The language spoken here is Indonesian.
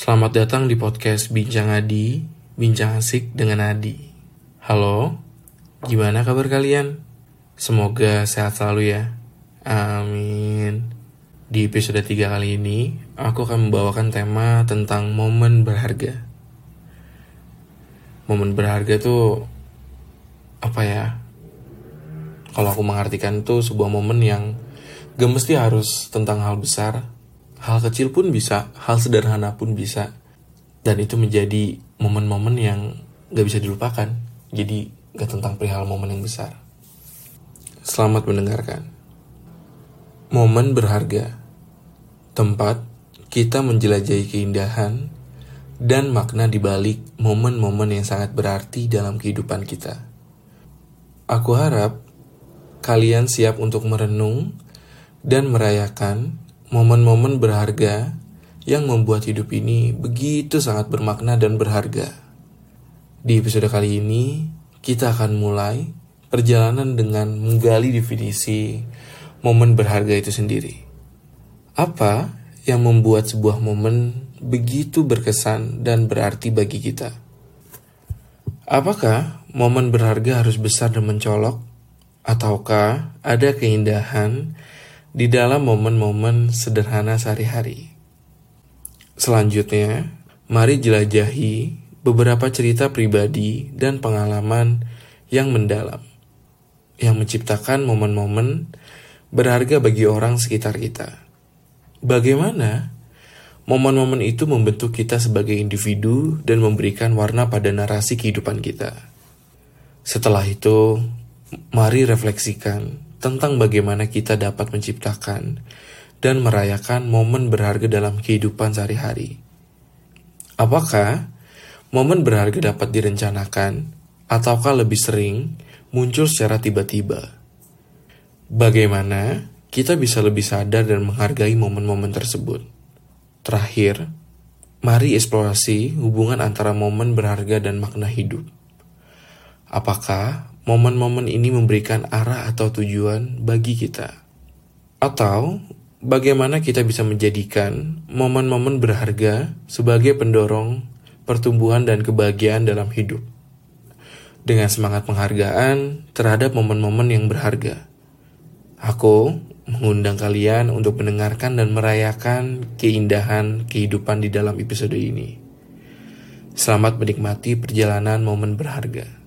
Selamat datang di podcast Bincang Adi, Bincang Asik dengan Adi. Halo, gimana kabar kalian? Semoga sehat selalu ya. Amin. Di episode 3 kali ini, aku akan membawakan tema tentang momen berharga. Momen berharga tuh apa ya? Kalau aku mengartikan itu sebuah momen yang gak mesti harus tentang hal besar, hal kecil pun bisa, hal sederhana pun bisa. Dan itu menjadi momen-momen yang gak bisa dilupakan. Jadi gak tentang perihal momen yang besar. Selamat mendengarkan. Momen berharga. Tempat kita menjelajahi keindahan dan makna di balik momen-momen yang sangat berarti dalam kehidupan kita. Aku harap kalian siap untuk merenung dan merayakan momen-momen berharga yang membuat hidup ini begitu sangat bermakna dan berharga. Di episode kali ini, kita akan mulai perjalanan dengan menggali definisi momen berharga itu sendiri. Apa yang membuat sebuah momen begitu berkesan dan berarti bagi kita? Apakah momen berharga harus besar dan mencolok? Ataukah ada keindahan di dalam momen-momen sederhana sehari-hari. Selanjutnya, mari jelajahi beberapa cerita pribadi dan pengalaman yang mendalam, yang menciptakan momen-momen berharga bagi orang sekitar kita. Bagaimana momen-momen itu membentuk kita sebagai individu dan memberikan warna pada narasi kehidupan kita? Setelah itu, mari refleksikan tentang bagaimana kita dapat menciptakan dan merayakan momen berharga dalam kehidupan sehari-hari. Apakah momen berharga dapat direncanakan ataukah lebih sering muncul secara tiba-tiba? Bagaimana kita bisa lebih sadar dan menghargai momen-momen tersebut? Terakhir, mari eksplorasi hubungan antara momen berharga dan makna hidup. Apakah momen-momen ini memberikan arah atau tujuan bagi kita. Atau bagaimana kita bisa menjadikan momen-momen berharga sebagai pendorong pertumbuhan dan kebahagiaan dalam hidup. Dengan semangat penghargaan terhadap momen-momen yang berharga. Aku mengundang kalian untuk mendengarkan dan merayakan keindahan kehidupan di dalam episode ini. Selamat menikmati perjalanan momen berharga.